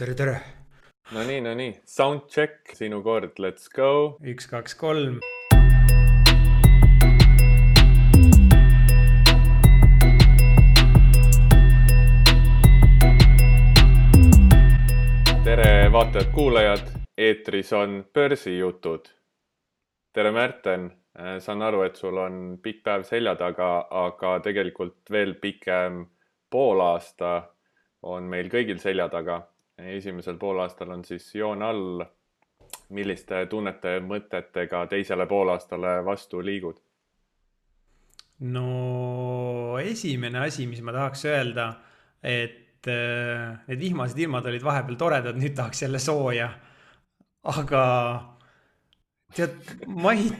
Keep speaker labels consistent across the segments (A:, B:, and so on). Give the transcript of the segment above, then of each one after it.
A: tere, tere.
B: Nonii, nonii, sound check, sinu kord, let's go.
A: üks, kaks, kolm.
B: tere, vaatajad-kuulajad, eetris on börsijutud. tere, Märten, saan aru, et sul on pikk päev selja taga, aga tegelikult veel pikem poolaasta on meil kõigil selja taga esimesel poolaastal on siis joon all. milliste tunnete mõtetega teisele poolaastale vastu liigud?
A: no esimene asi, mis ma tahaks öelda, et äh, need vihmased ilmad olid vahepeal toredad, nüüd tahaks jälle sooja. aga tead, ma ei,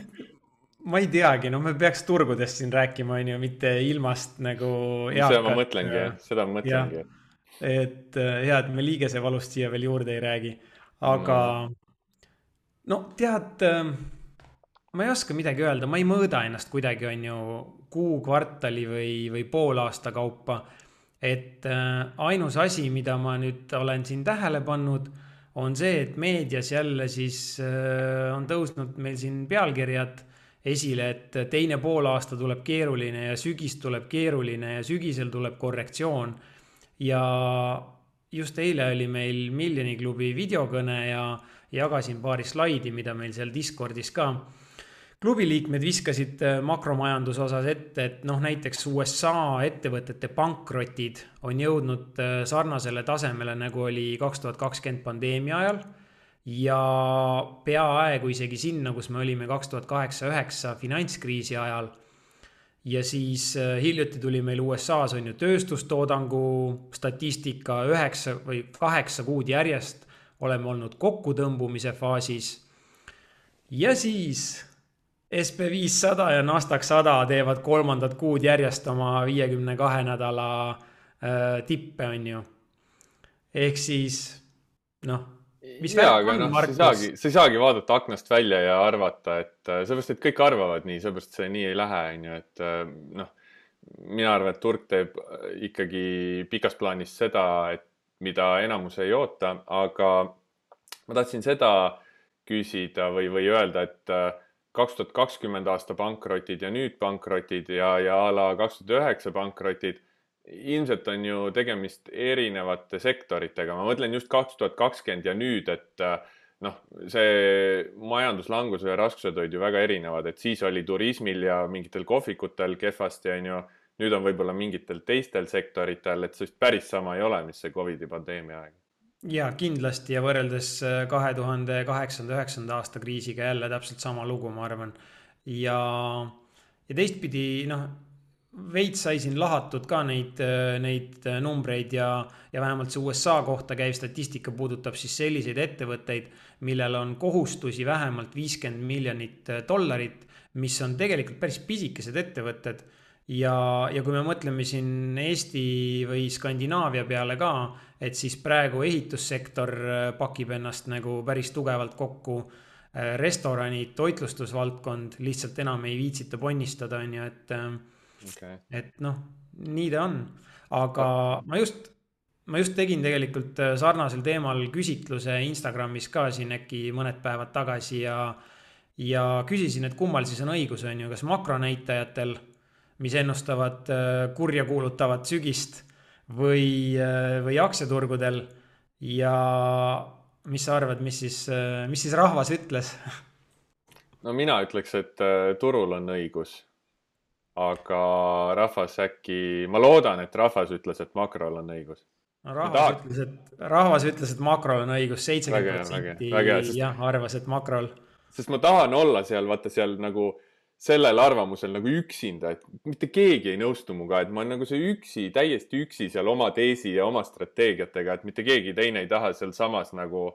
A: ma ei teagi, no me peaks turgudest siin rääkima, on ju, mitte ilmast nagu.
B: seda ma mõtlengi, seda ma mõtlengi
A: et äh, hea, et me liigesevalust siia veel juurde ei räägi, aga mm. no tead, ähm, ma ei oska midagi öelda, ma ei mõõda ennast kuidagi, on ju, kuu, kvartali või, või poolaasta kaupa. et äh, ainus asi, mida ma nüüd olen siin tähele pannud, on see, et meedias jälle siis äh, on tõusnud meil siin pealkirjad esile, et teine poolaasta tuleb keeruline ja sügis tuleb keeruline ja sügisel tuleb korrektsioon ja just eile oli meil Miljoni klubi videokõne ja jagasin paari slaidi, mida meil seal Discordis ka klubi liikmed viskasid äh, makromajanduse osas ette, et noh, näiteks USA ettevõtete pankrotid on jõudnud äh, sarnasele tasemele, nagu oli kaks tuhat kakskümmend pandeemia ajal. ja peaaegu isegi sinna, kus me olime kaks tuhat kaheksa, üheksa finantskriisi ajal ja siis äh, hiljuti tuli meil USA-s on ju tööstustoodangu statistika üheksa või kaheksa kuud järjest oleme olnud kokkutõmbumise faasis. ja siis SB viissada ja Nasdaq sada teevad kolmandat kuud järjest oma viiekümne kahe nädala äh, tippe, on ju. ehk siis noh
B: mis jaa, aga noh, sa ei saagi, sa ei saagi vaadata aknast välja ja arvata, et äh, sellepärast, et kõik arvavad nii, sellepärast see nii ei lähe, on ju, et äh, noh, mina arvan, et turg teeb äh, ikkagi pikas plaanis seda, et mida enamus ei oota, aga ma tahtsin seda küsida või, või öelda, et kaks tuhat kakskümmend aasta pankrotid ja nüüd pankrotid ja, ja a la kaks tuhat üheksa pankrotid ilmselt on ju tegemist erinevate sektoritega, ma mõtlen just kaks tuhat kakskümmend ja nüüd, et äh, noh, see majanduslanguse raskused olid ju väga erinevad, et siis oli turismil ja mingitel kohvikutel kehvasti, on ju. nüüd on võib-olla mingitel teistel sektoritel, et see vist päris sama ei ole, mis see Covidi pandeemia aeg.
A: ja kindlasti ja võrreldes äh, kahe tuhande kaheksanda, üheksanda aasta kriisiga jälle täpselt sama lugu, ma arvan. ja, ja teistpidi noh veits sai siin lahatud ka neid, neid numbreid ja, ja vähemalt see USA kohta käiv statistika puudutab siis selliseid ettevõtteid, millel on kohustusi vähemalt viiskümmend miljonit dollarit, mis on tegelikult päris pisikesed ettevõtted. ja, ja kui me mõtleme siin Eesti või Skandinaavia peale ka, et siis praegu ehitussektor pakib ennast nagu päris tugevalt kokku restoranid, toitlustusvaldkond lihtsalt enam ei viitsita ponnistada, on ju, et okay.. et noh, nii ta on, aga ma just, ma just tegin tegelikult äh, sarnasel teemal küsitluse Instagramis ka siin äkki mõned päevad tagasi ja. ja küsisin, et kummal siis on õigus, on ju, kas makronäitajatel, mis ennustavad äh, kurja kuulutavat sügist või, äh, või aktsiaturgudel ja mis sa arvad, mis siis, mis siis rahvas ütles?
B: no mina ütleks, et turul on õigus aga rahvas äkki, ma loodan, et rahvas ütles, et makrol on õigus.
A: no rahvas ütles, et, rahvas ütles, et makrol on õigus, seitsekümmend protsenti jah, arvas, et makrol.
B: sest ma tahan olla seal, vaata seal nagu sellel arvamusel nagu üksinda, et mitte keegi ei nõustu minuga, et ma olen nagu see üksi, täiesti üksi seal oma teesi ja oma strateegiatega, et mitte keegi teine ei taha sealsamas nagu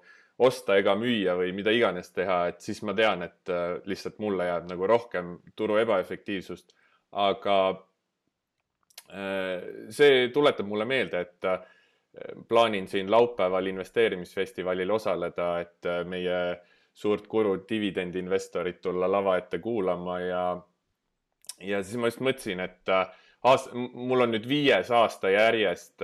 B: osta ega müüa või mida iganes teha, et siis ma tean, et äh, lihtsalt mulle jääb nagu rohkem turu ebaefektiivsust aga äh, see tuletab mulle meelde, et äh, plaanin siin laupäeval investeerimisfestivalil osaleda, et äh, meie suurt kuru dividendiinvestorit tulla lava ette kuulama ja, ja siis ma just mõtlesin, et aast-, mul on nüüd viies aasta järjest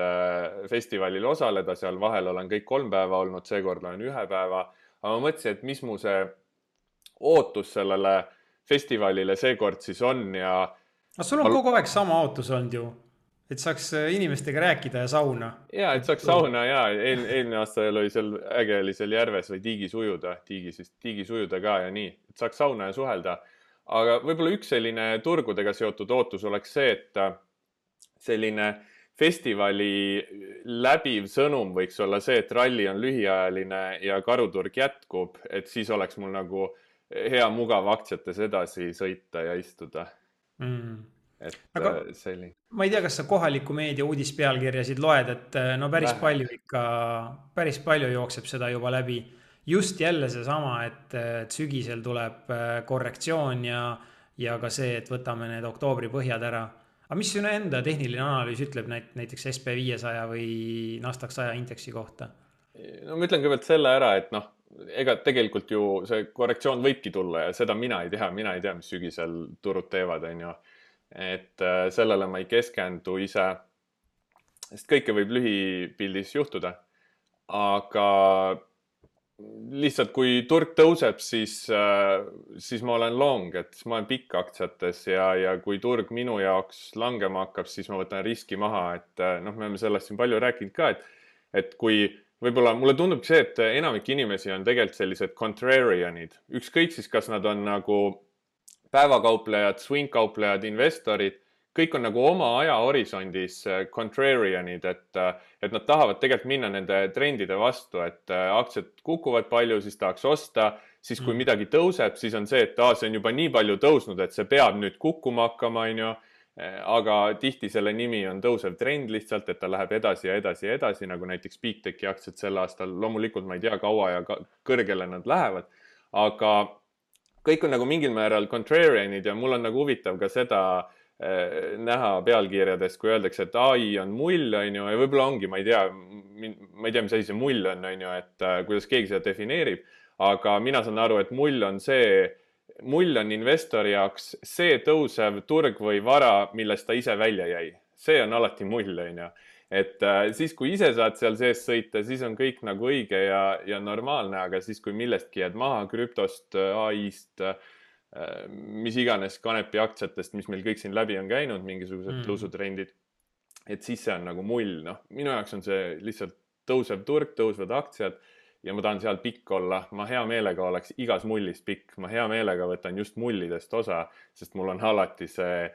B: festivalil osaleda, seal vahel olen kõik kolm päeva olnud, seekord olen ühe päeva. aga ma mõtlesin, et mis mu see ootus sellele festivalile seekord siis on ja.
A: No sul on ma... kogu aeg sama ootus olnud ju et saaks äh, inimestega rääkida ja sauna.
B: ja, et saaks sauna ja eel, eelmine aasta oli seal äge oli seal järves või tiigis ujuda, tiigis vist, tiigis ujuda ka ja nii, et saaks sauna ja suhelda. aga võib-olla üks selline turgudega seotud ootus oleks see, et äh, selline festivali läbiv sõnum võiks olla see, et ralli on lühiajaline ja karuturg jätkub, et siis oleks mul nagu hea mugav aktsiates edasi sõita ja istuda mm et aga äh, selline.
A: ma ei tea, kas sa kohaliku meedia uudispealkirjasid loed, et äh, no päris Vähe. palju ikka, päris palju jookseb seda juba läbi. just jälle seesama, et, et sügisel tuleb äh, korrektsioon ja, ja ka see, et võtame need oktoobri põhjad ära. aga mis sinu enda tehniline analüüs ütleb näit-, näiteks SB viiesaja või Nasdaq saja indeksi kohta?
B: no ma ütlen kõigepealt selle ära, et noh, ega tegelikult ju see korrektsioon võibki tulla ja seda mina ei tea, mina ei tea, mis sügisel turud teevad, on ju et äh, sellele ma ei keskendu ise, sest kõike võib lühipildis juhtuda. aga lihtsalt, kui turg tõuseb, siis, äh, siis ma olen long, et siis ma olen pikk aktsiates ja, ja kui turg minu jaoks langema hakkab, siis ma võtan riski maha, et äh, noh, me oleme sellest siin palju rääkinud ka, et, et kui võib-olla mulle tundubki see, et enamik inimesi on tegelikult sellised contrarian'id, ükskõik siis, kas nad on nagu päevakauplejad, swing-kauplejad, investorid, kõik on nagu oma ajahorisondis äh, contrarian'id, et, äh, et nad tahavad tegelikult minna nende trendide vastu, et äh, aktsiad kukuvad palju, siis tahaks osta, siis kui mm. midagi tõuseb, siis on see, et aa, see on juba nii palju tõusnud, et see peab nüüd kukkuma hakkama, onju aga tihti selle nimi on tõusev trend lihtsalt, et ta läheb edasi ja edasi ja edasi, nagu näiteks Bigtechi aktsiad sel aastal. loomulikult ma ei tea, kaua ja ka kõrgele nad lähevad, aga kõik on nagu mingil määral contrarian'id ja mul on nagu huvitav ka seda äh, näha pealkirjades, kui öeldakse, et ai on mull, on ju, ja võib-olla ongi, ma ei tea, ma ei tea, mis asi see mull on, on ju, et äh, kuidas keegi seda defineerib, aga mina saan aru, et mull on see, mull on investori jaoks see tõusev turg või vara, millest ta ise välja jäi. see on alati mull, on ju et äh, siis, kui ise saad seal sees sõita, siis on kõik nagu õige ja, ja normaalne, aga siis, kui millestki jääd maha krüptost, ai-st äh,, mis iganes kanepi aktsiatest, mis meil kõik siin läbi on käinud, mingisugused mm. tõusutrendid. et siis see on nagu mull, noh, minu jaoks on see lihtsalt tõusev turg, tõusvad aktsiad ja ma tahan seal pikk olla, ma hea meelega oleks igas mullis pikk, ma hea meelega võtan just mullidest osa, sest mul on alati see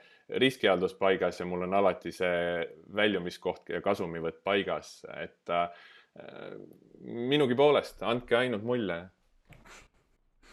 B: riskihaldus paigas ja mul on alati see väljumiskoht ja kasumivõtt paigas, et äh, minugi poolest andke ainult mulje.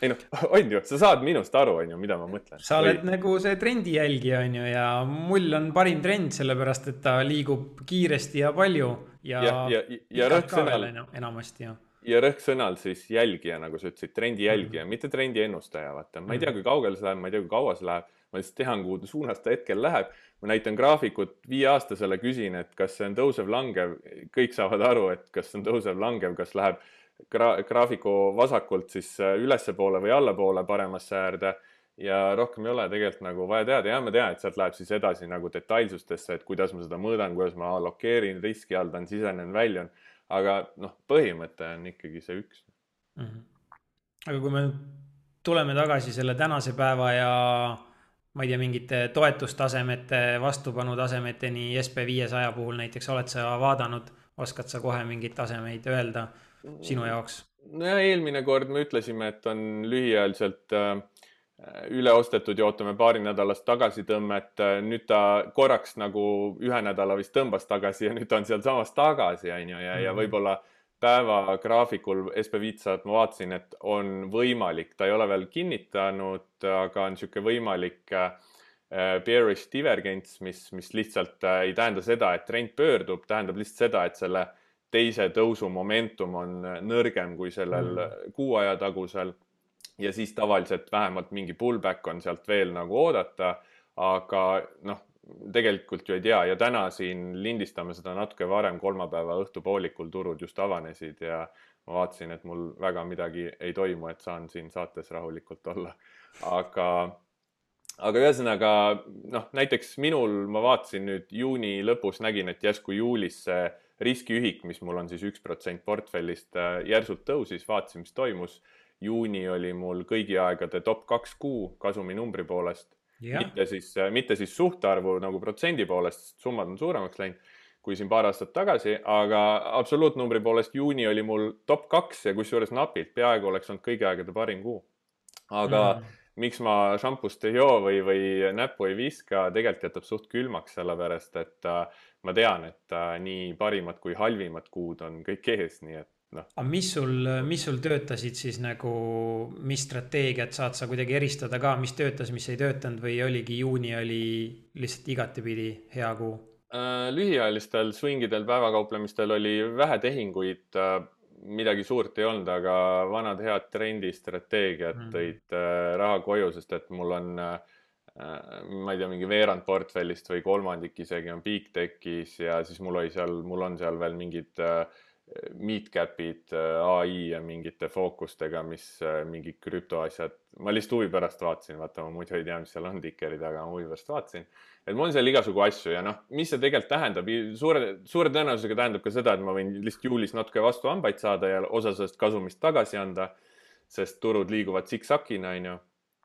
B: ei noh, on ju, sa saad minust aru, on ju, mida ma mõtlen.
A: sa oled Või... nagu see trendi jälgija, on ju, ja mull on parim trend, sellepärast et ta liigub kiiresti ja palju ja.
B: ja, ja, ja, ja rõhk sõnal.
A: enamasti jah
B: ja rõhk sõnal siis jälgija, nagu sa ütlesid, trendi jälgija mm, -hmm. mitte trendi ennustaja, vaata, ma ei tea, kui kaugele see läheb, ma ei tea, kui kaua see läheb ma lihtsalt tean, kuhu suunas ta hetkel läheb. ma näitan graafikut viieaastasele, küsin, et kas see on tõusev-langev, kõik saavad aru, et kas see on tõusev-langev, kas läheb gra graafiku vasakult siis äh, ülespoole või allapoole paremasse äärde ja rohkem ei ole tegelikult nagu vaja teada ja ma tean, et sealt läheb siis edasi nagu detailsustesse, et kuidas ma seda mõõdan, kuidas ma allokeerin, riski haldan, sisenen, väljun. Aga noh, põhimõte on ikkagi see üks mm.
A: -hmm. aga kui me tuleme tagasi selle tänase päeva ja ma ei tea, mingite toetustasemete, vastupanutasemeteni SB viiesaja puhul näiteks oled sa vaadanud, oskad sa kohe mingeid tasemeid öelda sinu jaoks?
B: nojah, eelmine kord me ütlesime, et on lühiajaliselt äh, üle ostetud ja ootame paarinädalast tagasitõmmet. nüüd ta korraks nagu ühe nädala vist tõmbas tagasi ja nüüd ta on sealsamas tagasi, on ju, ja, ja mhm. võib-olla päevagraafikul SB500 ma vaatasin, et on võimalik, ta ei ole veel kinnitanud, aga on niisugune võimalik äh, bearish divergence, mis, mis lihtsalt äh, ei tähenda seda, et trend pöördub, tähendab lihtsalt seda, et selle teise tõusu momentum on nõrgem kui sellel mm. kuu aja tagusel. Ja siis tavaliselt vähemalt mingi pullback on sealt veel nagu oodata. aga noh, tegelikult ju ei tea ja täna siin lindistame seda natuke varem, kolmapäeva õhtupoolikul turud just avanesid ja ma vaatasin, et mul väga midagi ei toimu, et saan siin saates rahulikult olla. aga aga ühesõnaga noh, näiteks minul ma vaatasin nüüd juuni lõpus nägin, et järsku juulis see riskiühik, mis mul on siis üks protsent portfellist, äh, järsult tõusis, vaatasin, mis toimus. Juuni oli mul kõigi aegade top kaks kuu kasuminumbri poolest. Mitte siis, mitte siis suhtarvu nagu protsendi poolest, summad on suuremaks läinud kui siin paar aastat tagasi, aga absoluutnumbri poolest juuni oli mul top kaks ja kusjuures napilt, peaaegu oleks olnud kõigi aegade parim kuu. aga mm. miks ma šampust ei joo või, või näppu ei viska, tegelikult jätab suht külmaks, sellepärast et äh, ma tean, et äh, nii parimad kui halvimad kuud on kõik ees, nii et noh.
A: aga mis sul, mis sul töötasid siis nagu, mis strateegiat saad sa kuidagi eristada ka, mis töötas, mis ei töötanud või oligi juuni oli lihtsalt igatepidi hea kuu?
B: Äh, lühiajalistel swingidel päevakauplemistel oli vähe tehinguid midagi suurt ei olnud, aga vanad head trendistrateegiad mm. tõid äh, raha koju, sest et mul on äh, ma ei tea, mingi veerand portfellist või kolmandik isegi on Bigtechis ja siis mul oli seal, mul on seal veel mingid äh, Meetcapid äh, ai ja mingite fookustega, mis äh, mingi krüptoasjad, ma lihtsalt huvi pärast vaatasin, vaata ma muidu ei tea, mis seal on tikerid, aga ma huvi pärast vaatasin et mul on seal igasugu asju ja noh, mis see tegelikult tähendab, suure, suure tõenäosusega tähendab ka seda, et ma võin lihtsalt juulis natuke vastu hambaid saada ja osa sellest kasumist tagasi anda. sest turud liiguvad siksakina, onju.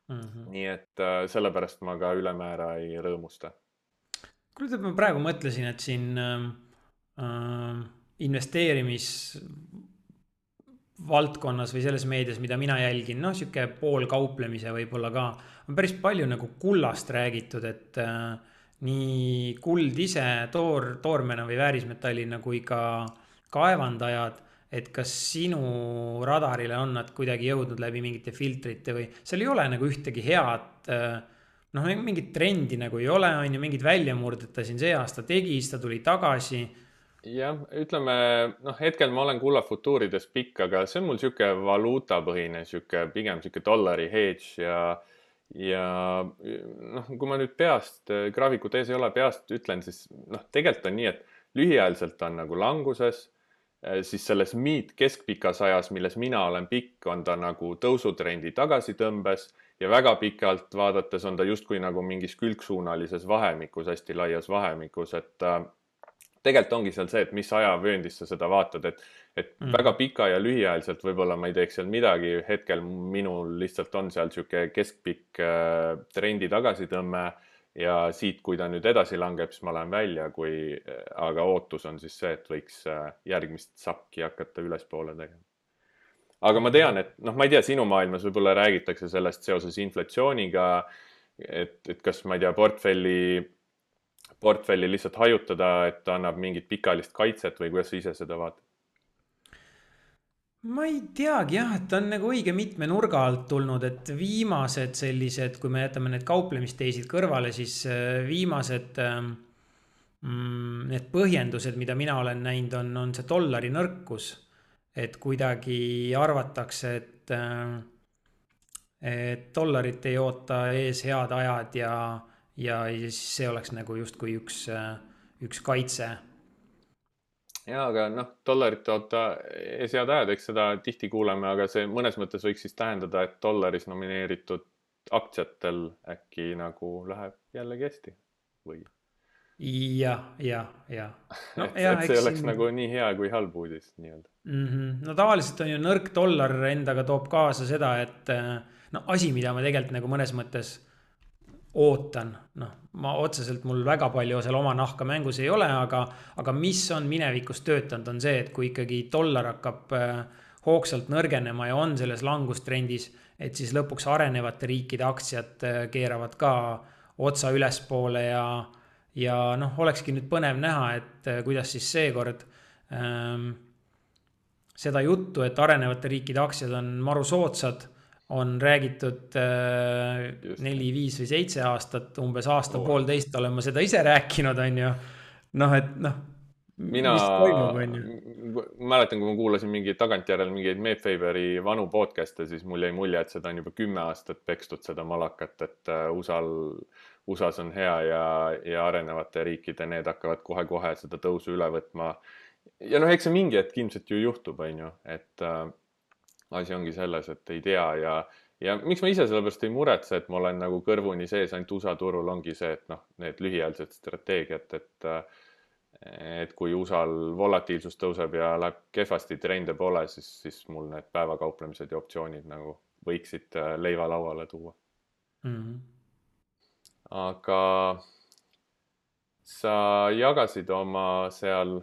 B: Mhm. nii et äh, sellepärast ma ka ülemäära ei rõõmusta.
A: kuule, tead, ma praegu mõtlesin, et siin ähm, äh, investeerimis valdkonnas või selles meedias, mida mina jälgin, noh, sihuke poolkauplemise võib-olla ka, on päris palju nagu kullast räägitud, et äh, nii kuld ise toor, toormena või väärismetallina kui ka kaevandajad, et kas sinu radarile on nad kuidagi jõudnud läbi mingite filtrite või seal ei ole nagu ühtegi head äh, noh, mingit trendi nagu ei ole, on ju, mingit väljamurdet ta siin see aasta tegi, siis ta tuli tagasi
B: jah, ütleme noh, hetkel ma olen kulla futuurides pikk, aga see on mul sihuke valuutapõhine, sihuke pigem sihuke dollari hedge ja ja noh, kui ma nüüd peast, graafikut ees ei ole, peast ütlen, siis noh, tegelikult on nii, et lühiajaliselt on nagu languses, siis selles miit keskpikas ajas, milles mina olen pikk, on ta nagu tõusutrendi tagasitõmbes ja väga pikalt vaadates on ta justkui nagu mingis külgsuunalises vahemikus, hästi laias vahemikus, et äh, tegelikult ongi seal see, et mis ajavööndis sa seda vaatad, et, et mm. väga pika ja lühiajaliselt võib-olla ma ei teeks seal midagi, hetkel minul lihtsalt on seal niisugune keskpikk äh, trendi tagasitõmme ja siit, kui ta nüüd edasi langeb, siis ma lähen välja, kui, äh, aga ootus on siis see, et võiks äh, järgmist sakki hakata ülespoole tegema. aga ma tean, et noh, ma ei tea, sinu maailmas võib-olla räägitakse sellest seoses inflatsiooniga, et, et kas ma ei tea, portfelli portfelli lihtsalt hajutada, et ta annab mingit pikaajalist kaitset või kuidas sa ise seda vaatad?
A: ma ei teagi jah, et ta on nagu õige mitme nurga alt tulnud, et viimased sellised, kui me jätame need kauplemisteisid kõrvale, siis äh, viimased ähm, mm, need põhjendused, mida mina olen näinud, on, on see dollari nõrkus. et kuidagi arvatakse, et, äh, et dollarit ei oota ees head ajad ja ja, see oleks nagu justkui üks, üks kaitse.
B: ja, aga noh, dollarit oota head ajad, eks seda tihti kuuleme, aga see mõnes mõttes võiks siis tähendada, et dollaris nomineeritud aktsiatel äkki nagu läheb jällegi hästi või?
A: jah, jah, jah.
B: et, ja, et see oleks siin... nagu nii hea kui halb uudis nii-öelda
A: mm. -hmm. no tavaliselt on ju nõrk dollar endaga toob kaasa seda, et no asi, mida ma tegelikult nagu mõnes mõttes ootan, noh, ma otseselt mul väga palju seal oma nahka mängus ei ole, aga, aga mis on minevikus töötanud, on see, et kui ikkagi dollar hakkab äh, hoogsalt nõrgenema ja on selles langustrendis, et siis lõpuks arenevate riikide aktsiad äh, keeravad ka otsa ülespoole ja, ja noh, olekski nüüd põnev näha, et äh, kuidas siis seekord ähm, seda juttu, et arenevate riikide aktsiad on maru soodsad on räägitud äh, neli, viis või seitse aastat, umbes aasta-poolteist olen ma seda ise rääkinud, on ju. noh, et noh.
B: mina mäletan, kui ma kuulasin mingi tagantjärele mingeid Mayfavori vanu podcast'e, siis mul jäi mulje, et seda on juba kümme aastat pekstud, seda malakat, et äh, USA-l, USA-s on hea ja, ja arenevate riikide, need hakkavad kohe-kohe seda tõusu üle võtma. ja noh, eks see mingi hetk ilmselt ju juhtub, on ju, et äh, asi ongi selles, et ei tea ja, ja miks ma ise sellepärast ei muretse, et ma olen nagu kõrvuni sees ainult USA turul, ongi see, et noh, need lühiajalised strateegiad, et et kui USA-l volatiilsus tõuseb ja läheb kehvasti, trende pole, siis, siis mul need päevakauplemised ja optsioonid nagu võiksid äh, leiva lauale tuua mm. -hmm. aga sa jagasid oma seal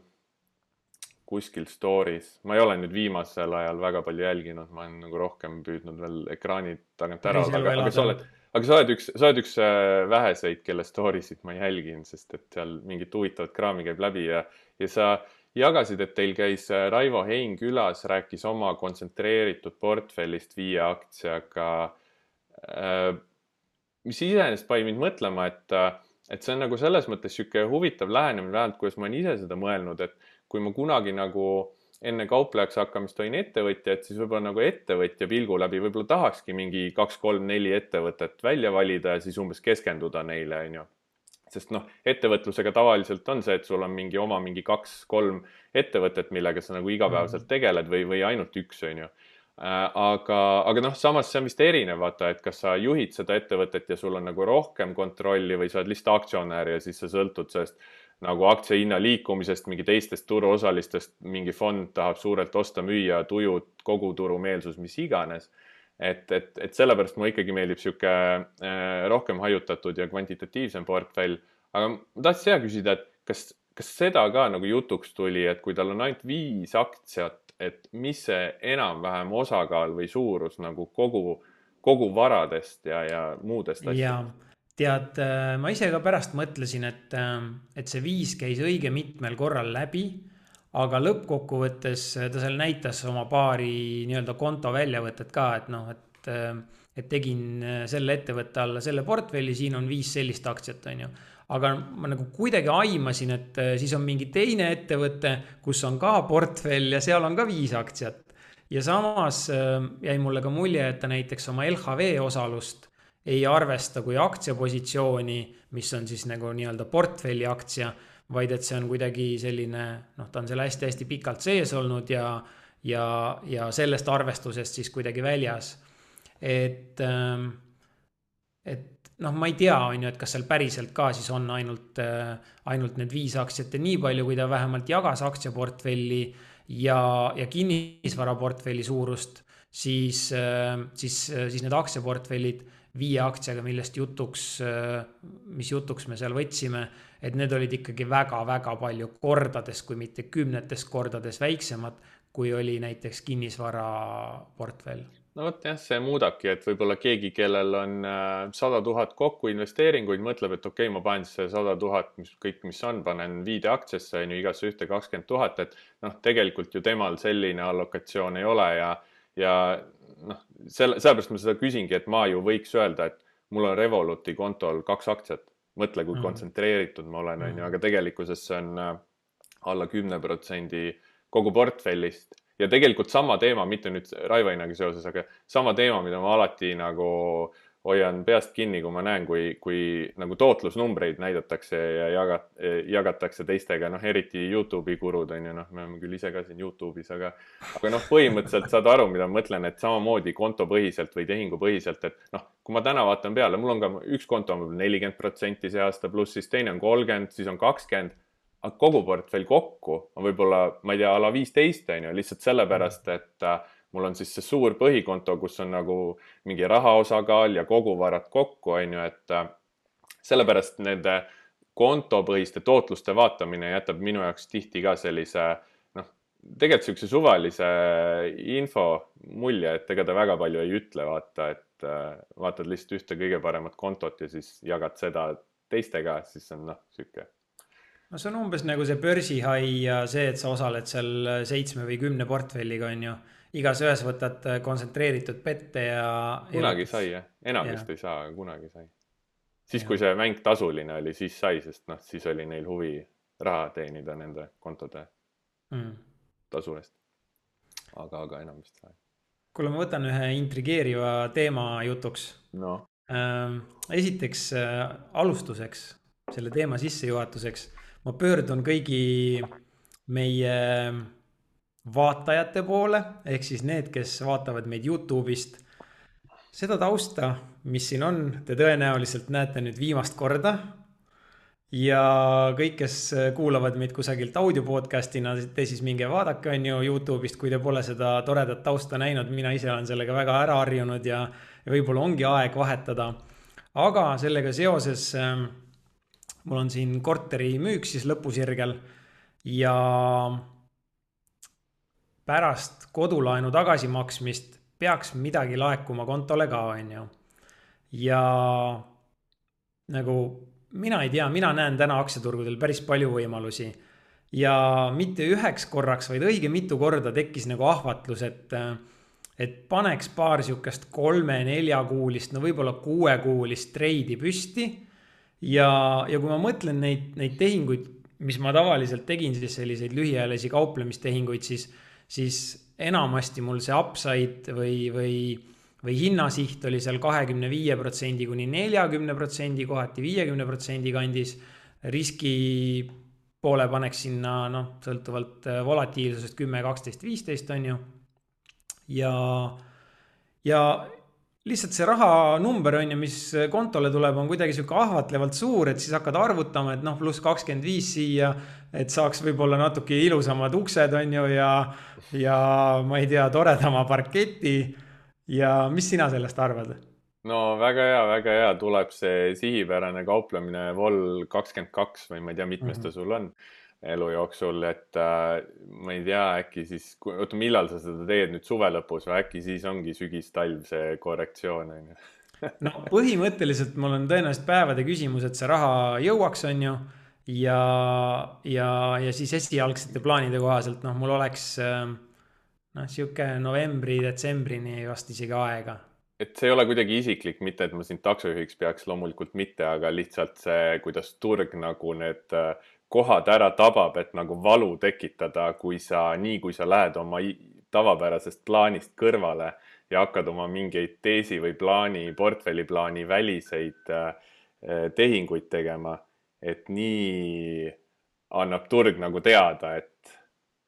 B: kuskil story's, ma ei ole nüüd viimasel ajal väga palju jälginud, ma olen nagu rohkem püüdnud veel ekraani tagant ära, aga, aga sa oled, aga sa oled üks, sa oled üks äh, väheseid, kelle story sid ma jälgin, sest et seal mingit huvitavat kraami käib läbi ja, ja sa jagasid, et teil käis äh, Raivo Hein külas, rääkis oma kontsentreeritud portfellist viie aktsiaga. Äh, mis iseenesest pani mind mõtlema, et, et see on nagu selles mõttes niisugune huvitav lähenemine, vähemalt kuidas ma olen ise seda mõelnud, et kui ma kunagi nagu enne kauplejaks hakkamist olin ettevõtja, et siis võib-olla nagu ettevõtja pilgu läbi võib-olla tahakski mingi kaks-kolm-neli ettevõtet välja valida ja siis umbes keskenduda neile, onju. sest noh, ettevõtlusega tavaliselt on see, et sul on mingi oma mingi kaks-kolm ettevõtet, millega sa nagu igapäevaselt mhm. tegeled või, või ainult üks, onju äh, aga, aga noh, samas see on vist erinev, vaata, et kas sa juhid seda ettevõtet ja sul on nagu rohkem kontrolli või sa oled lihtsalt aktsionär ja siis sa sõltud sellest nagu aktsiahinna liikumisest, mingi teistest turuosalistest, mingi fond tahab suurelt osta-müüa, tujud, koguturumeelsus, mis iganes. et, et, et sellepärast mulle ikkagi meeldib sihuke äh, rohkem hajutatud ja kvantitatiivsem portfell. aga ma tahtsin seda küsida, et kas, kas seda ka nagu jutuks tuli, et kui tal on ainult viis aktsiat, et mis see enam-vähem osakaal või suurus nagu kogu, kogu varadest ja, ja muudest
A: asjadest? Tead, äh, ma ise ka pärast mõtlesin, et, äh, et see viis käis õige mitmel korral läbi, aga lõppkokkuvõttes äh, ta seal näitas oma paari nii-öelda konto väljavõtet ka, et noh, et, et tegin selle ettevõtte alla selle portfelli, siin on viis sellist aktsiat, on ju aga ma nagu kuidagi aimasin, et siis on mingi teine ettevõte, kus on ka portfell ja seal on ka viis aktsiat. ja samas jäi mulle ka mulje, et ta näiteks oma LHV osalust ei arvesta kui aktsiapositsiooni, mis on siis nagu nii-öelda portfelli aktsia, vaid et see on kuidagi selline, noh, ta on seal hästi-hästi pikalt sees olnud ja, ja, ja sellest arvestusest siis kuidagi väljas. et, ähm, et noh, ma ei tea, on ju, et kas seal päriselt ka siis on ainult, äh, ainult need viis aktsiat ja nii palju, kui ta vähemalt jagas aktsiaportfelli ja, ja kinnisvaraportfelli suurust, siis, äh, siis, äh, siis need aktsiaportfellid viie aktsiaga, millest jutuks, mis jutuks me seal võtsime, et need olid ikkagi väga-väga palju kordades, kui mitte kümnetes kordades väiksemad, kui oli näiteks kinnisvaraportfell
B: no vot jah, see muudabki, et võib-olla keegi, kellel on äh, sada tuhat kokku investeeringuid, mõtleb, et okei okay,, ma panen see sada tuhat, mis kõik, mis on, panen viide aktsiasse on ju igasse ühte kakskümmend tuhat, et noh, tegelikult ju temal selline allokatsioon ei ole ja, ja noh, selle, sellepärast ma seda küsingi, et ma ju võiks öelda, et mul on Revoluti kontol kaks aktsiat. mõtle, kui mm kontsentreeritud ma olen, on ju, aga tegelikkuses see on äh, alla kümne protsendi kogu portfellist. Ja tegelikult sama teema, mitte nüüd Raivainaga seoses, aga sama teema, mida ma alati nagu äh, hoian peast kinni, kui ma näen, kui, kui nagu tootlusnumbreid näidatakse ja jagat-, jagatakse teistega, noh, eriti Youtube'i gurud on ju, noh, me oleme küll ise ka siin Youtube'is, aga, aga noh, põhimõtteliselt saad aru, mida ma mõtlen, et samamoodi kontopõhiselt või tehingupõhiselt, et noh, kui ma täna vaatan peale, mul on ka üks konto on võib-olla nelikümmend protsenti see aasta, pluss siis teine on kolmkümmend, siis on kakskümmend aga kogu portfell kokku on võib-olla, ma ei tea, a la viisteist on ju, lihtsalt sellepärast, et äh, mul on siis see suur põhikonto, kus on nagu mingi raha osakaal ja koguvarad kokku, on ju, et äh, sellepärast nende kontopõhiste tootluste vaatamine jätab minu jaoks tihti ka sellise noh, tegelikult niisuguse suvalise info mulje, et ega ta väga palju ei ütle, vaata, et äh, vaatad lihtsalt ühte kõige paremat kontot ja siis jagad seda teistega, siis on noh, niisugune
A: no see on umbes nagu see börsihai ja see, et sa osaled seal seitsme või kümne portfelliga, on ju igas ühes võtad äh, kontsentreeritud pette ja.
B: kunagi ja... sai jah, enam vist ei saa, aga kunagi sai. siis, kui see mäng tasuline oli, siis sai, sest noh, siis oli neil huvi raha teenida nende kontode mm. tasu eest. aga, aga enam vist sai.
A: kuule, ma võtan ühe intrigeeriva teema jutuks.
B: no.
A: Ähm, esiteks äh, alustuseks, selle teema sissejuhatuseks, ma pöördun kõigi meie vaatajate poole, ehk siis need, kes vaatavad meid Youtube'ist. seda tausta, mis siin on, te tõenäoliselt näete nüüd viimast korda. ja kõik, kes kuulavad meid kusagilt audio podcast'ina, te siis minge vaadake, on ju, Youtube'ist, kui te pole seda toredat tausta näinud, mina ise olen sellega väga ära harjunud ja, ja võib-olla ongi aeg vahetada. aga sellega seoses äh, mul on siin korteri müük siis lõpusirgel ja pärast kodulaenu tagasimaksmist peaks midagi laekuma kontole ka, on ju. ja nagu mina ei tea, mina näen täna aktsiaturgudel päris palju võimalusi. ja mitte üheks korraks, vaid õige mitu korda tekkis nagu ahvatlus, et, et paneks paar sihukest kolme-neljakuulist, no võib-olla kuuekuulist treidi püsti. ja, ja kui ma mõtlen neid, neid tehinguid, mis ma tavaliselt tegin, siis selliseid lühiajalisi kauplemistehinguid, siis siis enamasti mul see upside või, või, või hinnasiht oli seal kahekümne viie protsendi kuni neljakümne protsendi, kohati viiekümne protsendi kandis. riski poole paneks sinna noh, sõltuvalt äh, volatiilsusest kümme, kaksteist, viisteist on ju. ja, ja lihtsalt see rahanumber on ju, mis kontole tuleb, on kuidagi sihuke ahvatlevalt suur, et siis hakkad arvutama, et noh, pluss kakskümmend viis siia, et saaks võib-olla natuke ilusamad uksed, on ju, ja, ja ma ei tea, toredama parketi. ja mis sina sellest arvad?
B: no väga hea, väga hea, tuleb see sihipärane kauplemine Vol kakskümmend kaks või ma ei tea, mitmes ta mm -hmm. sul on elu jooksul, et äh, ma ei tea, äkki siis, oota, millal sa seda teed nüüd suve lõpus või äkki siis ongi sügis-talv see korrektsioon on ju?
A: no põhimõtteliselt mul on tõenäoliselt päevade küsimus, et see raha jõuaks, on ju. ja, ja, ja siis esialgsete plaanide kohaselt noh, mul oleks äh, noh, sihuke novembri-detsembrini vast isegi aega
B: et see ei ole kuidagi isiklik, mitte et ma sind taksojuhiks peaks, loomulikult mitte, aga lihtsalt see, kuidas turg nagu need äh, kohad ära tabab, et nagu valu tekitada, kui sa, nii kui sa lähed oma tavapärasest plaanist kõrvale ja hakkad oma mingeid teesi või plaani, portfelliplaani väliseid äh, tehinguid tegema, et nii annab turg nagu teada, et,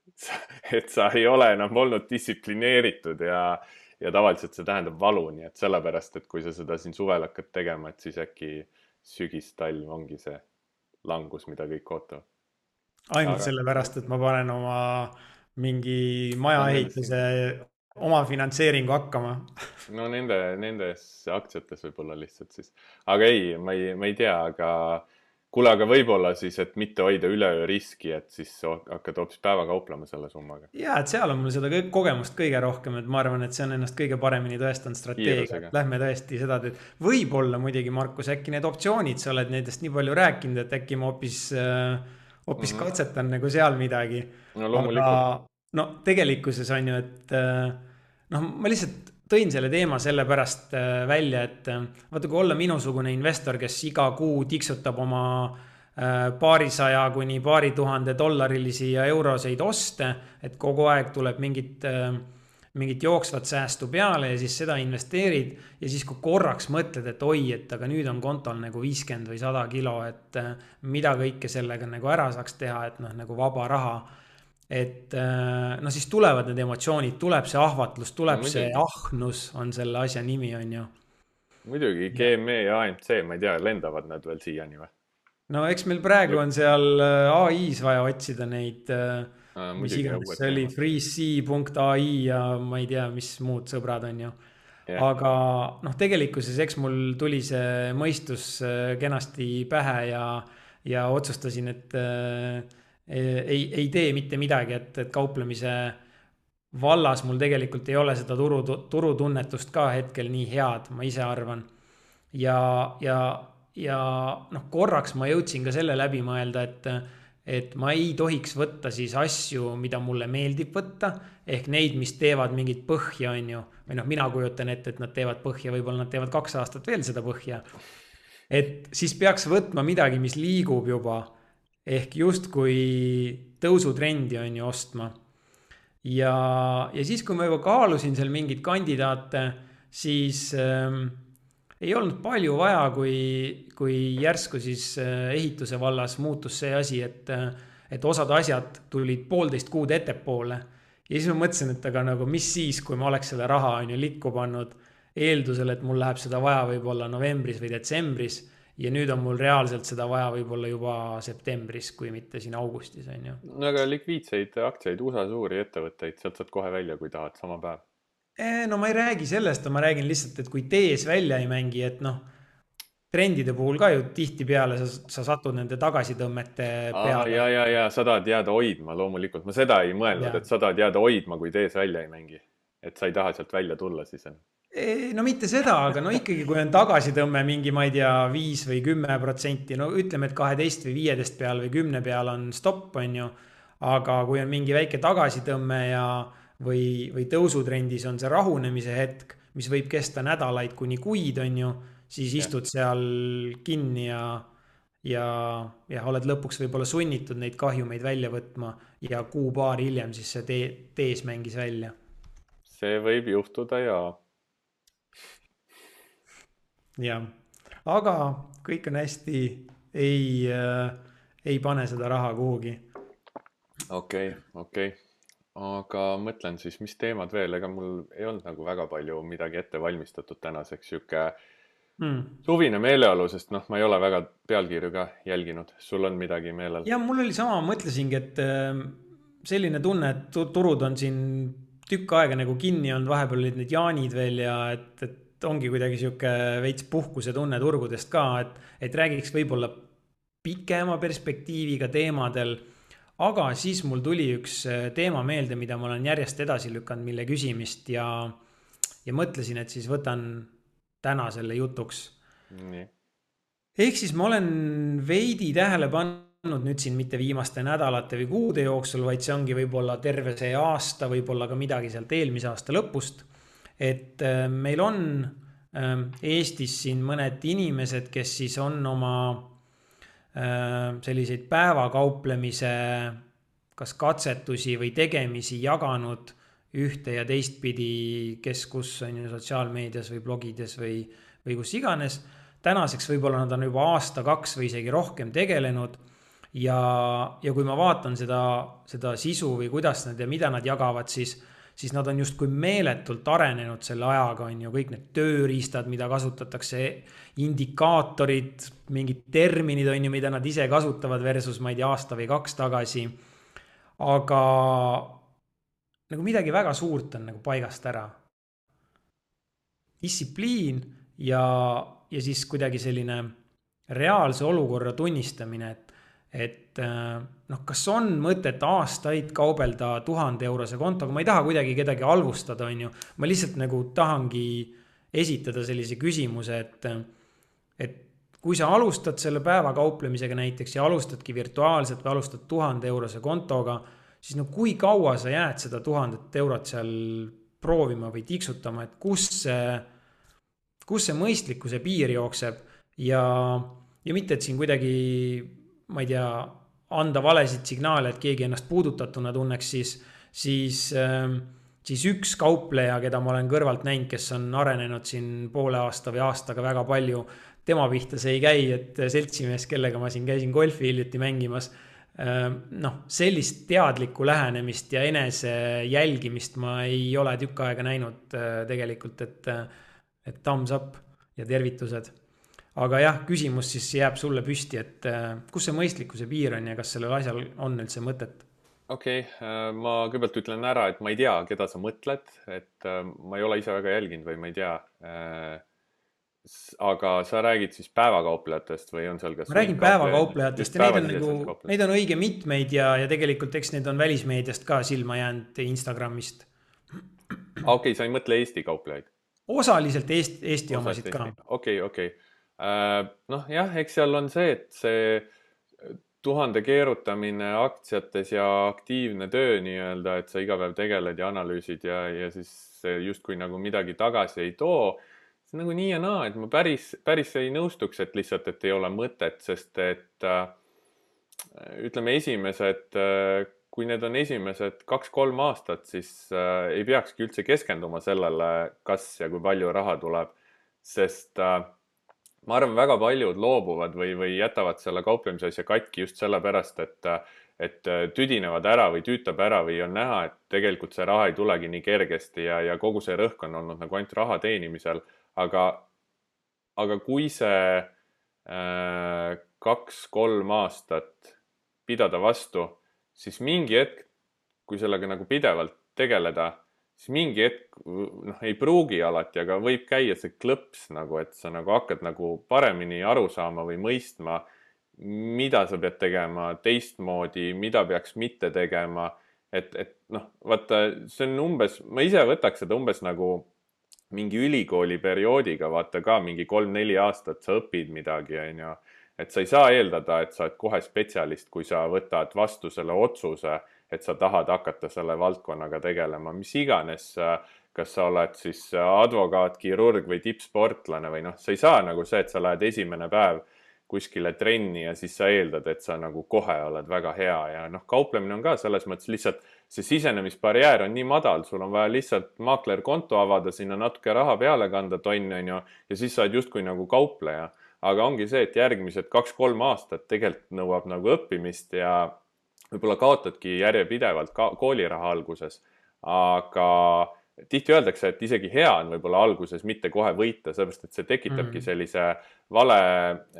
B: et sa ei ole enam olnud distsiplineeritud ja, ja tavaliselt see tähendab valu, nii et sellepärast, et kui sa seda siin suvel hakkad tegema, et siis äkki sügis-talv ongi see langus, mida kõik ootavad.
A: ainult Aga... sellepärast, et ma panen oma mingi majaehituse omafinantseeringu hakkama
B: no nende, nendes aktsiates võib-olla lihtsalt siis, aga ei, ma ei, ma ei tea, aga kuule, aga võib-olla siis, et mitte hoida üleöö riski, et siis hakkad hoopis päeva kauplema selle summaga.
A: ja, et seal on mul seda kogemust kõige rohkem, et ma arvan, et see on ennast kõige paremini tõestanud strateegia, et lähme tõesti seda teed. võib-olla muidugi, Markus, äkki need optsioonid, sa oled nendest nii palju rääkinud, et äkki ma hoopis, äh, hoopis mm -hmm. katsetan nagu seal midagi.
B: no loomulikult.
A: no tegelikkuses on ju, et äh, noh, ma lihtsalt tõin selle teema sellepärast äh, välja, et äh, vaata, kui olla minusugune investor, kes iga kuu tiksutab oma äh, paarisaja kuni paari tuhande dollarilisi ja euroseid oste, et kogu aeg tuleb mingit, mingit jooksvat säästu peale ja siis seda investeerid. ja siis, kui korraks mõtled, et oi, et aga nüüd on kontol nagu viiskümmend või sada kilo, et mida kõike sellega nagu ära saaks teha, et noh, nagu vaba raha et äh, no siis tulevad need emotsioonid, tuleb see ahvatlus, tuleb no, see ahnus, on selle asja nimi, on ju.
B: muidugi, GME ja AMC, ma ei tea, lendavad nad veel siiani või?
A: no eks meil praegu on seal äh, ai-s vaja otsida neid ah,, mis iganes see oli, freec.ai ja ma ei tea, mis muud sõbrad on ju. aga noh, tegelikkuses eks mul tuli see mõistus kenasti pähe ja, ja otsustasin, et äh, ei, ei tee mitte midagi, et, et kauplemise vallas mul tegelikult ei ole seda turu, turutunnetust ka hetkel nii head, ma ise arvan. ja, ja, ja noh, korraks ma jõudsin ka selle läbi mõelda, et, et ma ei tohiks võtta siis asju, mida mulle meeldib võtta. ehk neid, mis teevad mingit põhja, on ju. või noh, mina kujutan ette, et nad teevad põhja, võib-olla nad teevad kaks aastat veel seda põhja. et siis peaks võtma midagi, mis liigub juba ehk justkui tõusutrendi on ju ostma. ja, ja siis, kui ma juba kaalusin seal mingeid kandidaate, siis äh, ei olnud palju vaja, kui, kui järsku siis äh, ehituse vallas muutus see asi, et, äh, et osad asjad tulid poolteist kuud ettepoole. ja siis ma mõtlesin, et aga nagu mis siis, kui ma oleks selle raha on ju likku pannud eeldusel, et mul läheb seda vaja võib-olla novembris või detsembris ja nüüd on mul reaalselt seda vaja võib-olla juba septembris, kui mitte siin augustis, on ju.
B: no aga likviidseid aktsiaid, USA suuri ettevõtteid, sealt saad kohe välja, kui tahad, sama päev.
A: no ma ei räägi sellest, ma räägin lihtsalt, et kui tees välja ei mängi, et noh, trendide puhul ka ju tihtipeale sa, sa satud nende tagasitõmmete peale.
B: ja, ja, ja sa tahad jääda hoidma, loomulikult, ma seda ei mõelnud, et sa tahad jääda hoidma, kui tees välja ei mängi. et sa ei taha sealt välja tulla siis
A: no mitte seda, aga no ikkagi, kui on tagasitõmme mingi, ma ei tea, viis või kümme protsenti, no ütleme, et kaheteist või viieteist peal või kümne peal on stopp, on ju. aga kui on mingi väike tagasitõmme ja, või, või tõusutrendis on see rahunemise hetk, mis võib kesta nädalaid kuni kuid, on ju, siis istud seal kinni ja, ja, ja oled lõpuks võib-olla sunnitud neid kahjumeid välja võtma ja kuu-paar hiljem siis see tee, tees mängis välja.
B: see võib juhtuda ja
A: jah, aga kõik on hästi, ei äh,, ei pane seda raha kuhugi.
B: okei okay,, okei okay., aga mõtlen siis, mis teemad veel, ega mul ei olnud nagu väga palju midagi ette valmistatud tänaseks, sihuke mm. suvine meeleolu, sest noh, ma ei ole väga pealkirju ka jälginud, sul on midagi meelel?
A: ja mul oli sama, mõtlesingi, et äh, selline tunne, et turud on siin tükk aega nagu kinni olnud, vahepeal olid need jaanid veel ja et, et ongi kuidagi sihuke veits puhkusetunne turgudest ka, et, et räägiks võib-olla pikema perspektiiviga teemadel. aga siis mul tuli üks äh, teema meelde, mida ma olen järjest edasi lükanud, mille küsimist ja, ja mõtlesin, et siis võtan täna selle jutuks. ehk siis ma olen veidi tähele pannud nüüd siin mitte viimaste nädalate või kuude jooksul, vaid see ongi võib-olla terve see aasta, võib-olla ka midagi sealt eelmise aasta lõpust et äh, meil on ähm, Eestis siin mõned inimesed, kes siis on oma äh, selliseid päevakauplemise kas katsetusi või tegemisi jaganud ühte ja teistpidi, kes kus on ju sotsiaalmeedias või blogides või, või kus iganes. tänaseks võib-olla nad on juba aasta-kaks või isegi rohkem tegelenud. ja, ja kui ma vaatan seda, seda sisu või kuidas nad ja mida nad jagavad, siis siis nad on justkui meeletult arenenud selle ajaga, on ju, kõik need tööriistad, mida kasutatakse, indikaatorid, mingid terminid, on ju, mida nad ise kasutavad versus ma ei tea, aasta või kaks tagasi. aga nagu midagi väga suurt on nagu paigast ära. distsipliin ja, ja siis kuidagi selline reaalse olukorra tunnistamine, et et äh, noh, kas on mõtet aastaid kaubelda tuhande eurose kontoga, ma ei taha kuidagi kedagi halvustada, on ju. ma lihtsalt nagu tahangi esitada sellise küsimuse, et, et kui sa alustad selle päeva kauplemisega näiteks ja alustadki virtuaalselt või alustad tuhande eurose kontoga, siis no kui kaua sa jääd seda tuhandet eurot seal proovima või tiksutama, et kus see, kus see mõistlikkuse piir jookseb ja, ja mitte, et siin kuidagi ma ei tea, anda valesid signaale, et keegi ennast puudutatuna tunneks, siis, siis, ähm, siis üks kaupleja, keda ma olen kõrvalt näinud, kes on arenenud siin poole aasta või aastaga väga palju, tema pihta see ei käi, et seltsimees, kellega ma siin käisin golfi hiljuti mängimas, ähm, noh, sellist teadlikku lähenemist ja enese jälgimist ma ei ole tükk aega näinud äh, tegelikult, et, et thumbs up ja tervitused aga jah, küsimus siis jääb sulle püsti, et äh, kus see mõistlikkuse piir on ja kas sellel asjal on üldse mõtet?
B: okei okay,, äh, ma kõigepealt ütlen ära, et ma ei tea, keda sa mõtled, et äh, ma ei ole ise väga jälginud või ma ei tea. aga sa räägid siis päevakauplejatest või on seal kas?
A: ma räägin päevakauplejatest ja neid on nagu, neid on õige mitmeid ja, ja tegelikult eks need on välismeediast ka silma jäänud Instagramist.
B: okei okay,, sa ei mõtle Eesti kauplejaid?
A: osaliselt Eesti, Eesti omasid ka.
B: okei, okei noh, jah, eks seal on see, et see tuhande keerutamine aktsiates ja aktiivne töö nii-öelda, et sa iga päev tegeled ja analüüsid ja, ja siis justkui nagu midagi tagasi ei too. see nagu nii ja naa, et ma päris, päris ei nõustuks, et lihtsalt, et ei ole mõtet, sest et äh, ütleme, esimesed äh, kui need on esimesed kaks-kolm aastat, siis äh, ei peakski üldse keskenduma sellele, kas ja kui palju raha tuleb, sest äh, ma arvan, väga paljud loobuvad või, või jätavad selle kauplemise asja katki just sellepärast, et, et tüdinevad ära või tüütab ära või on näha, et tegelikult see raha ei tulegi nii kergesti ja, ja kogu see rõhk on olnud nagu ainult raha teenimisel. aga, aga kui see äh, kaks-kolm aastat pidada vastu, siis mingi hetk, kui sellega nagu pidevalt tegeleda, siis mingi hetk, noh, ei pruugi alati, aga võib käia see klõps nagu, et sa nagu hakkad nagu paremini aru saama või mõistma mida sa pead tegema teistmoodi, mida peaks mitte tegema. et, et noh, vaata, see on umbes, ma ise võtaks seda umbes nagu mingi ülikooli perioodiga, vaata ka mingi kolm-neli aastat sa õpid midagi, onju. et sa ei saa eeldada, et sa oled kohe spetsialist, kui sa võtad vastu selle otsuse, et sa tahad hakata selle valdkonnaga tegelema, mis iganes kas sa oled siis advokaat, kirurg või tippsportlane või noh, sa ei saa nagu see, et sa lähed esimene päev kuskile trenni ja siis sa eeldad, et sa nagu kohe oled väga hea ja noh, kauplemine on ka selles mõttes lihtsalt see sisenemisbarjäär on nii madal, sul on vaja lihtsalt maaklerkonto avada, sinna natuke raha peale kanda, tonn on ju, ja siis sa oled justkui nagu kaupleja. aga ongi see, et järgmised kaks-kolm aastat tegelikult nõuab nagu õppimist ja võib-olla kaotadki järjepidevalt ka kooliraha alguses, aga tihti öeldakse, et isegi hea on võib-olla alguses mitte kohe võita, sellepärast et see tekitabki mm. sellise vale,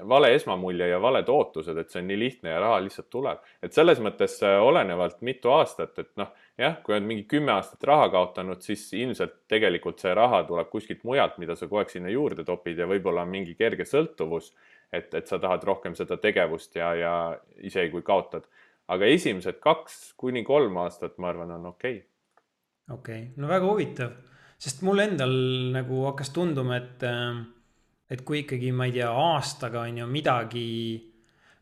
B: vale esmamulje ja valed ootused, et see on nii lihtne ja raha lihtsalt tuleb. et selles mõttes äh, olenevalt mitu aastat, et noh, jah, kui oled mingi kümme aastat raha kaotanud, siis ilmselt tegelikult see raha tuleb kuskilt mujalt, mida sa kogu aeg sinna juurde topid ja võib-olla on mingi kerge sõltuvus, et, et sa tahad rohkem seda tegevust ja, ja isegi kui kaotad. Aga esimesed kaks kuni kolm aastat, ma arvan, on okei okay
A: okei okay., no väga huvitav, sest mul endal nagu hakkas tunduma, et, äh, et kui ikkagi, ma ei tea, aastaga on ju midagi.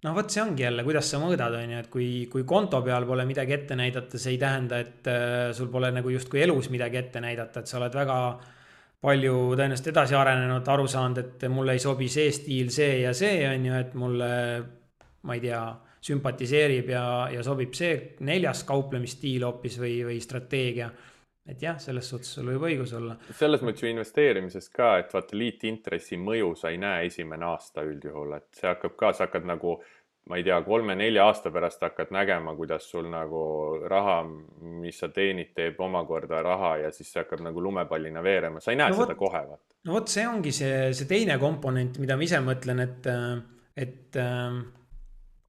A: noh, vot see ongi jälle, kuidas sa mõõdad, on ju, et kui, kui konto peal pole midagi ette näidata, see ei tähenda, et äh, sul pole nagu justkui elus midagi ette näidata, et sa oled väga palju tõenäoliselt edasi arenenud, aru saanud, et mulle ei sobi see stiil, see ja see on ju, et mulle, ma ei tea, sümpatiseerib ja, ja sobib see neljas kauplemisstiil hoopis või, või strateegia et jah, selles suhtes sul võib õigus olla.
B: selles mõttes ju investeerimises ka, et vaata liitintressi mõju sa ei näe esimene aasta üldjuhul, et see hakkab ka, sa hakkad nagu ma ei tea, kolme-nelja aasta pärast hakkad nägema, kuidas sul nagu raha, mis sa teenid, teeb omakorda raha ja siis see hakkab nagu lumepallina veerema, sa ei näe no seda võt, kohe, vaata.
A: no vot, see ongi see, see teine komponent, mida ma ise mõtlen, et, et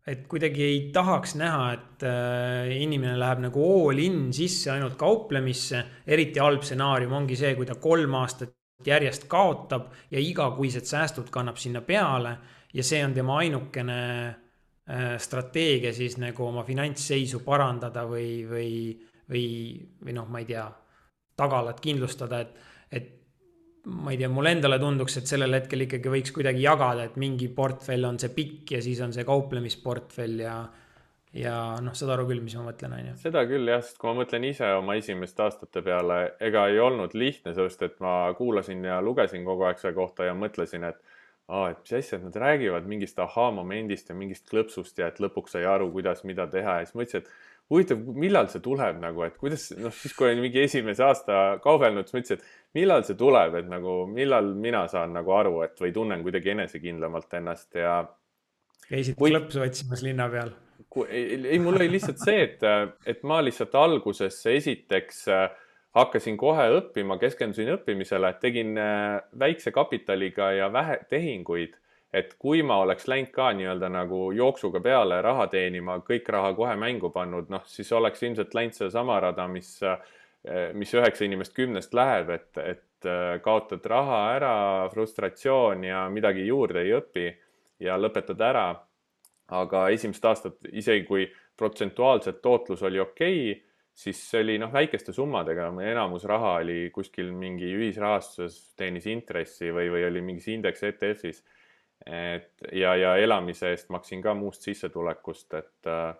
A: et kuidagi ei tahaks näha, et äh, inimene läheb nagu all in sisse ainult kauplemisse. eriti halb stsenaarium ongi see, kui ta kolm aastat järjest kaotab ja igakuised säästud kannab sinna peale ja see on tema ainukene äh, strateegia siis nagu oma finantsseisu parandada või, või, või, või noh, ma ei tea, tagalat kindlustada, et, et ma ei tea, mulle endale tunduks, et sellel hetkel ikkagi võiks kuidagi jagada, et mingi portfell on see pikk ja siis on see kauplemisportfell ja ja noh, saad aru küll, mis ma mõtlen, on ju.
B: seda küll jah, sest kui ma mõtlen ise oma esimeste aastate peale, ega ei olnud lihtne, sest et ma kuulasin ja lugesin kogu aeg selle kohta ja mõtlesin, et aa, et mis asja, et nad räägivad mingist ahhaa-momendist ja mingist klõpsust ja et lõpuks sai aru, kuidas, mida teha ja siis mõtlesin, et huvitav, millal see tuleb nagu, et kuidas, noh, siis kui olin mingi esimese aasta kaubelnud, siis mõtlesin, et millal see tuleb, et nagu millal mina saan nagu aru, et või tunnen kuidagi enesekindlamalt ennast ja.
A: käisid kui... klõpsu otsimas linna peal?
B: ei, ei, mul oli lihtsalt see, et, et ma lihtsalt alguses esiteks äh, hakkasin kohe õppima, keskendusin õppimisele, tegin äh, väikse kapitaliga ja vähe tehinguid et kui ma oleks läinud ka nii-öelda nagu jooksuga peale raha teenima, kõik raha kohe mängu pannud, noh, siis oleks ilmselt läinud sedasama rada, mis, mis üheksa inimest kümnest läheb, et, et kaotad raha ära, frustratsioon ja midagi juurde ei õpi ja lõpetad ära. aga esimesed aastad, isegi kui protsentuaalselt tootlus oli okei okay,, siis see oli noh, väikeste summadega, enamus raha oli kuskil mingi ühisrahastuses, teenis intressi või, või oli mingis indeks ETF-is et ja, ja elamise eest maksin ka muust sissetulekust, et, äh,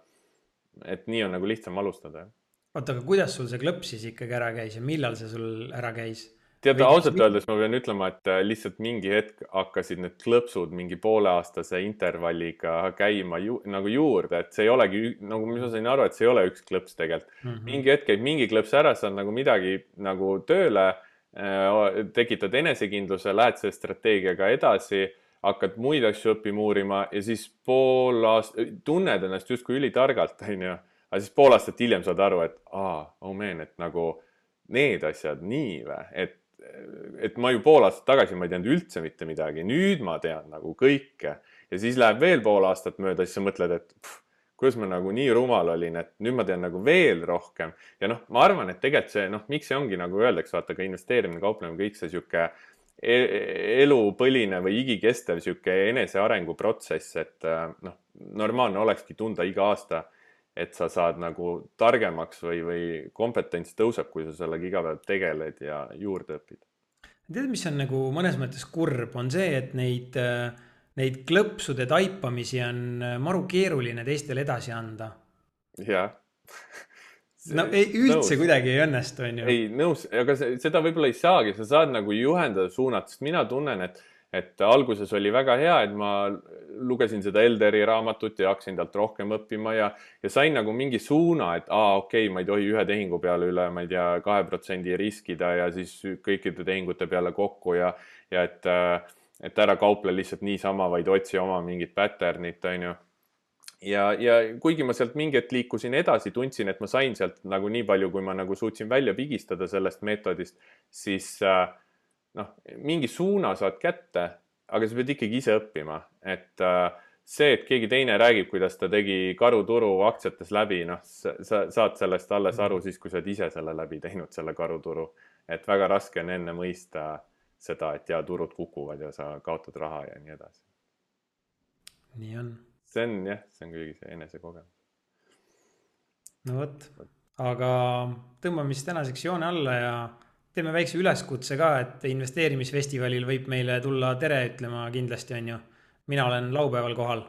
B: et nii on nagu lihtsam alustada.
A: oota, aga kuidas sul see klõps siis ikkagi ära käis ja millal see sul ära käis?
B: tead, ausalt öeldes ma pean ütlema, et äh, lihtsalt mingi hetk hakkasid need klõpsud mingi pooleaastase intervalliga käima ju, nagu juurde, et see ei olegi nagu, mis ma sain aru, et see ei ole üks klõps tegelikult mm. -hmm. mingi hetk käib mingi klõps ära, saad nagu midagi nagu tööle, äh, tekitad enesekindluse, lähed selle strateegiaga edasi hakkad muid asju õppima, uurima ja siis pool aastat, tunned ennast justkui ülitargalt, onju. aga siis pool aastat hiljem saad aru, et aa, oh man, et nagu need asjad nii või, et, et ma ju pool aastat tagasi ma ei teadnud üldse mitte midagi, nüüd ma tean nagu kõike. Ja siis läheb veel pool aastat mööda, siis sa mõtled, et pff, kuidas ma nagu nii rumal olin, et nüüd ma tean nagu veel rohkem. Ja noh, ma arvan, et tegelikult see noh, miks see ongi nagu öeldakse, vaata ka investeerimine, kauplemine, kõik see sihuke elupõline või igikestev sihuke enesearengu protsess, et äh, noh, normaalne olekski tunda iga aasta, et sa saad nagu targemaks või, või kompetents tõuseb, kui sa sellega iga päev tegeled ja juurde õpid.
A: tead, mis on nagu mõnes mõttes kurb, on see, et neid, äh, neid klõpsude taipamisi on äh, maru keeruline teistele edasi anda.
B: jah
A: no ei, üldse nõus. kuidagi ei õnnestu, onju.
B: ei, nõus, aga seda võib-olla ei saagi, sa saad nagu juhendada, suunata, sest mina tunnen, et, et alguses oli väga hea, et ma lugesin seda Elderi raamatut ja hakkasin talt rohkem õppima ja, ja sain nagu mingi suuna, et aa, okei okay,, ma ei tohi ühe tehingu peale üle, ma ei tea, kahe protsendi riskida ja siis kõikide tehingute peale kokku ja, ja et, et ära kauple lihtsalt niisama, vaid otsi oma mingit pattern'it, onju ja, ja kuigi ma sealt mingi hetk liikusin edasi, tundsin, et ma sain sealt nagu nii palju, kui ma nagu suutsin välja pigistada sellest meetodist, siis äh, noh, mingi suuna saad kätte, aga sa pead ikkagi ise õppima, et äh, see, et keegi teine räägib, kuidas ta tegi karuturu aktsiates läbi, noh, sa saad sellest alles aru siis, kui sa oled ise selle läbi teinud, selle karuturu. et väga raske on enne mõista seda, et ja turud kukuvad ja sa kaotad raha ja nii edasi.
A: nii on
B: see on jah, see on kõigi see enesekogemus.
A: no vot, aga tõmbame siis tänaseks joone alla ja teeme väikse üleskutse ka, et investeerimisfestivalil võib meile tulla tere ütlema kindlasti, on ju. mina olen laupäeval kohal.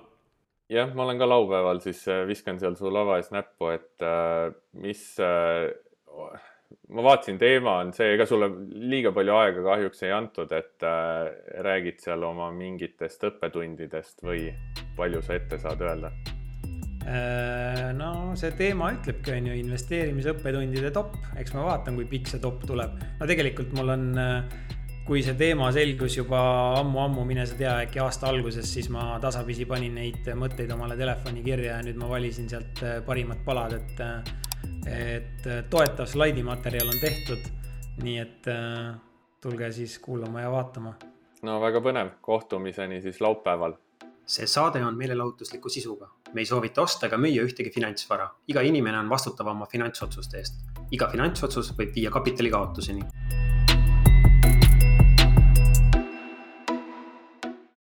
B: jah, ma olen ka laupäeval, siis äh, viskan seal su lava ees näppu, et äh, mis äh, ma vaatasin, teema on see, ega sulle liiga palju aega kahjuks ei antud, et äh, räägid seal oma mingitest õppetundidest või palju sa ette saad öelda?
A: Äh, no see teema ütlebki, on ju, investeerimisõppetundide top, eks ma vaatan, kui pikk see top tuleb. no tegelikult mul on, äh, kui see teema selgus juba ammu-ammu, mine sa tea, äkki aasta alguses, siis ma tasapisi panin neid mõtteid omale telefoni kirja ja nüüd ma valisin sealt äh, parimad palad, et, et toetav slaidimaterjal on tehtud. nii et tulge siis kuulama ja vaatama.
B: no väga põnev, kohtumiseni siis laupäeval
A: see saade on meelelahutusliku sisuga. me ei soovita osta ega müüa ühtegi finantsvara. iga inimene on vastutav oma finantsotsuste eest. iga finantsotsus võib viia kapitali kaotuseni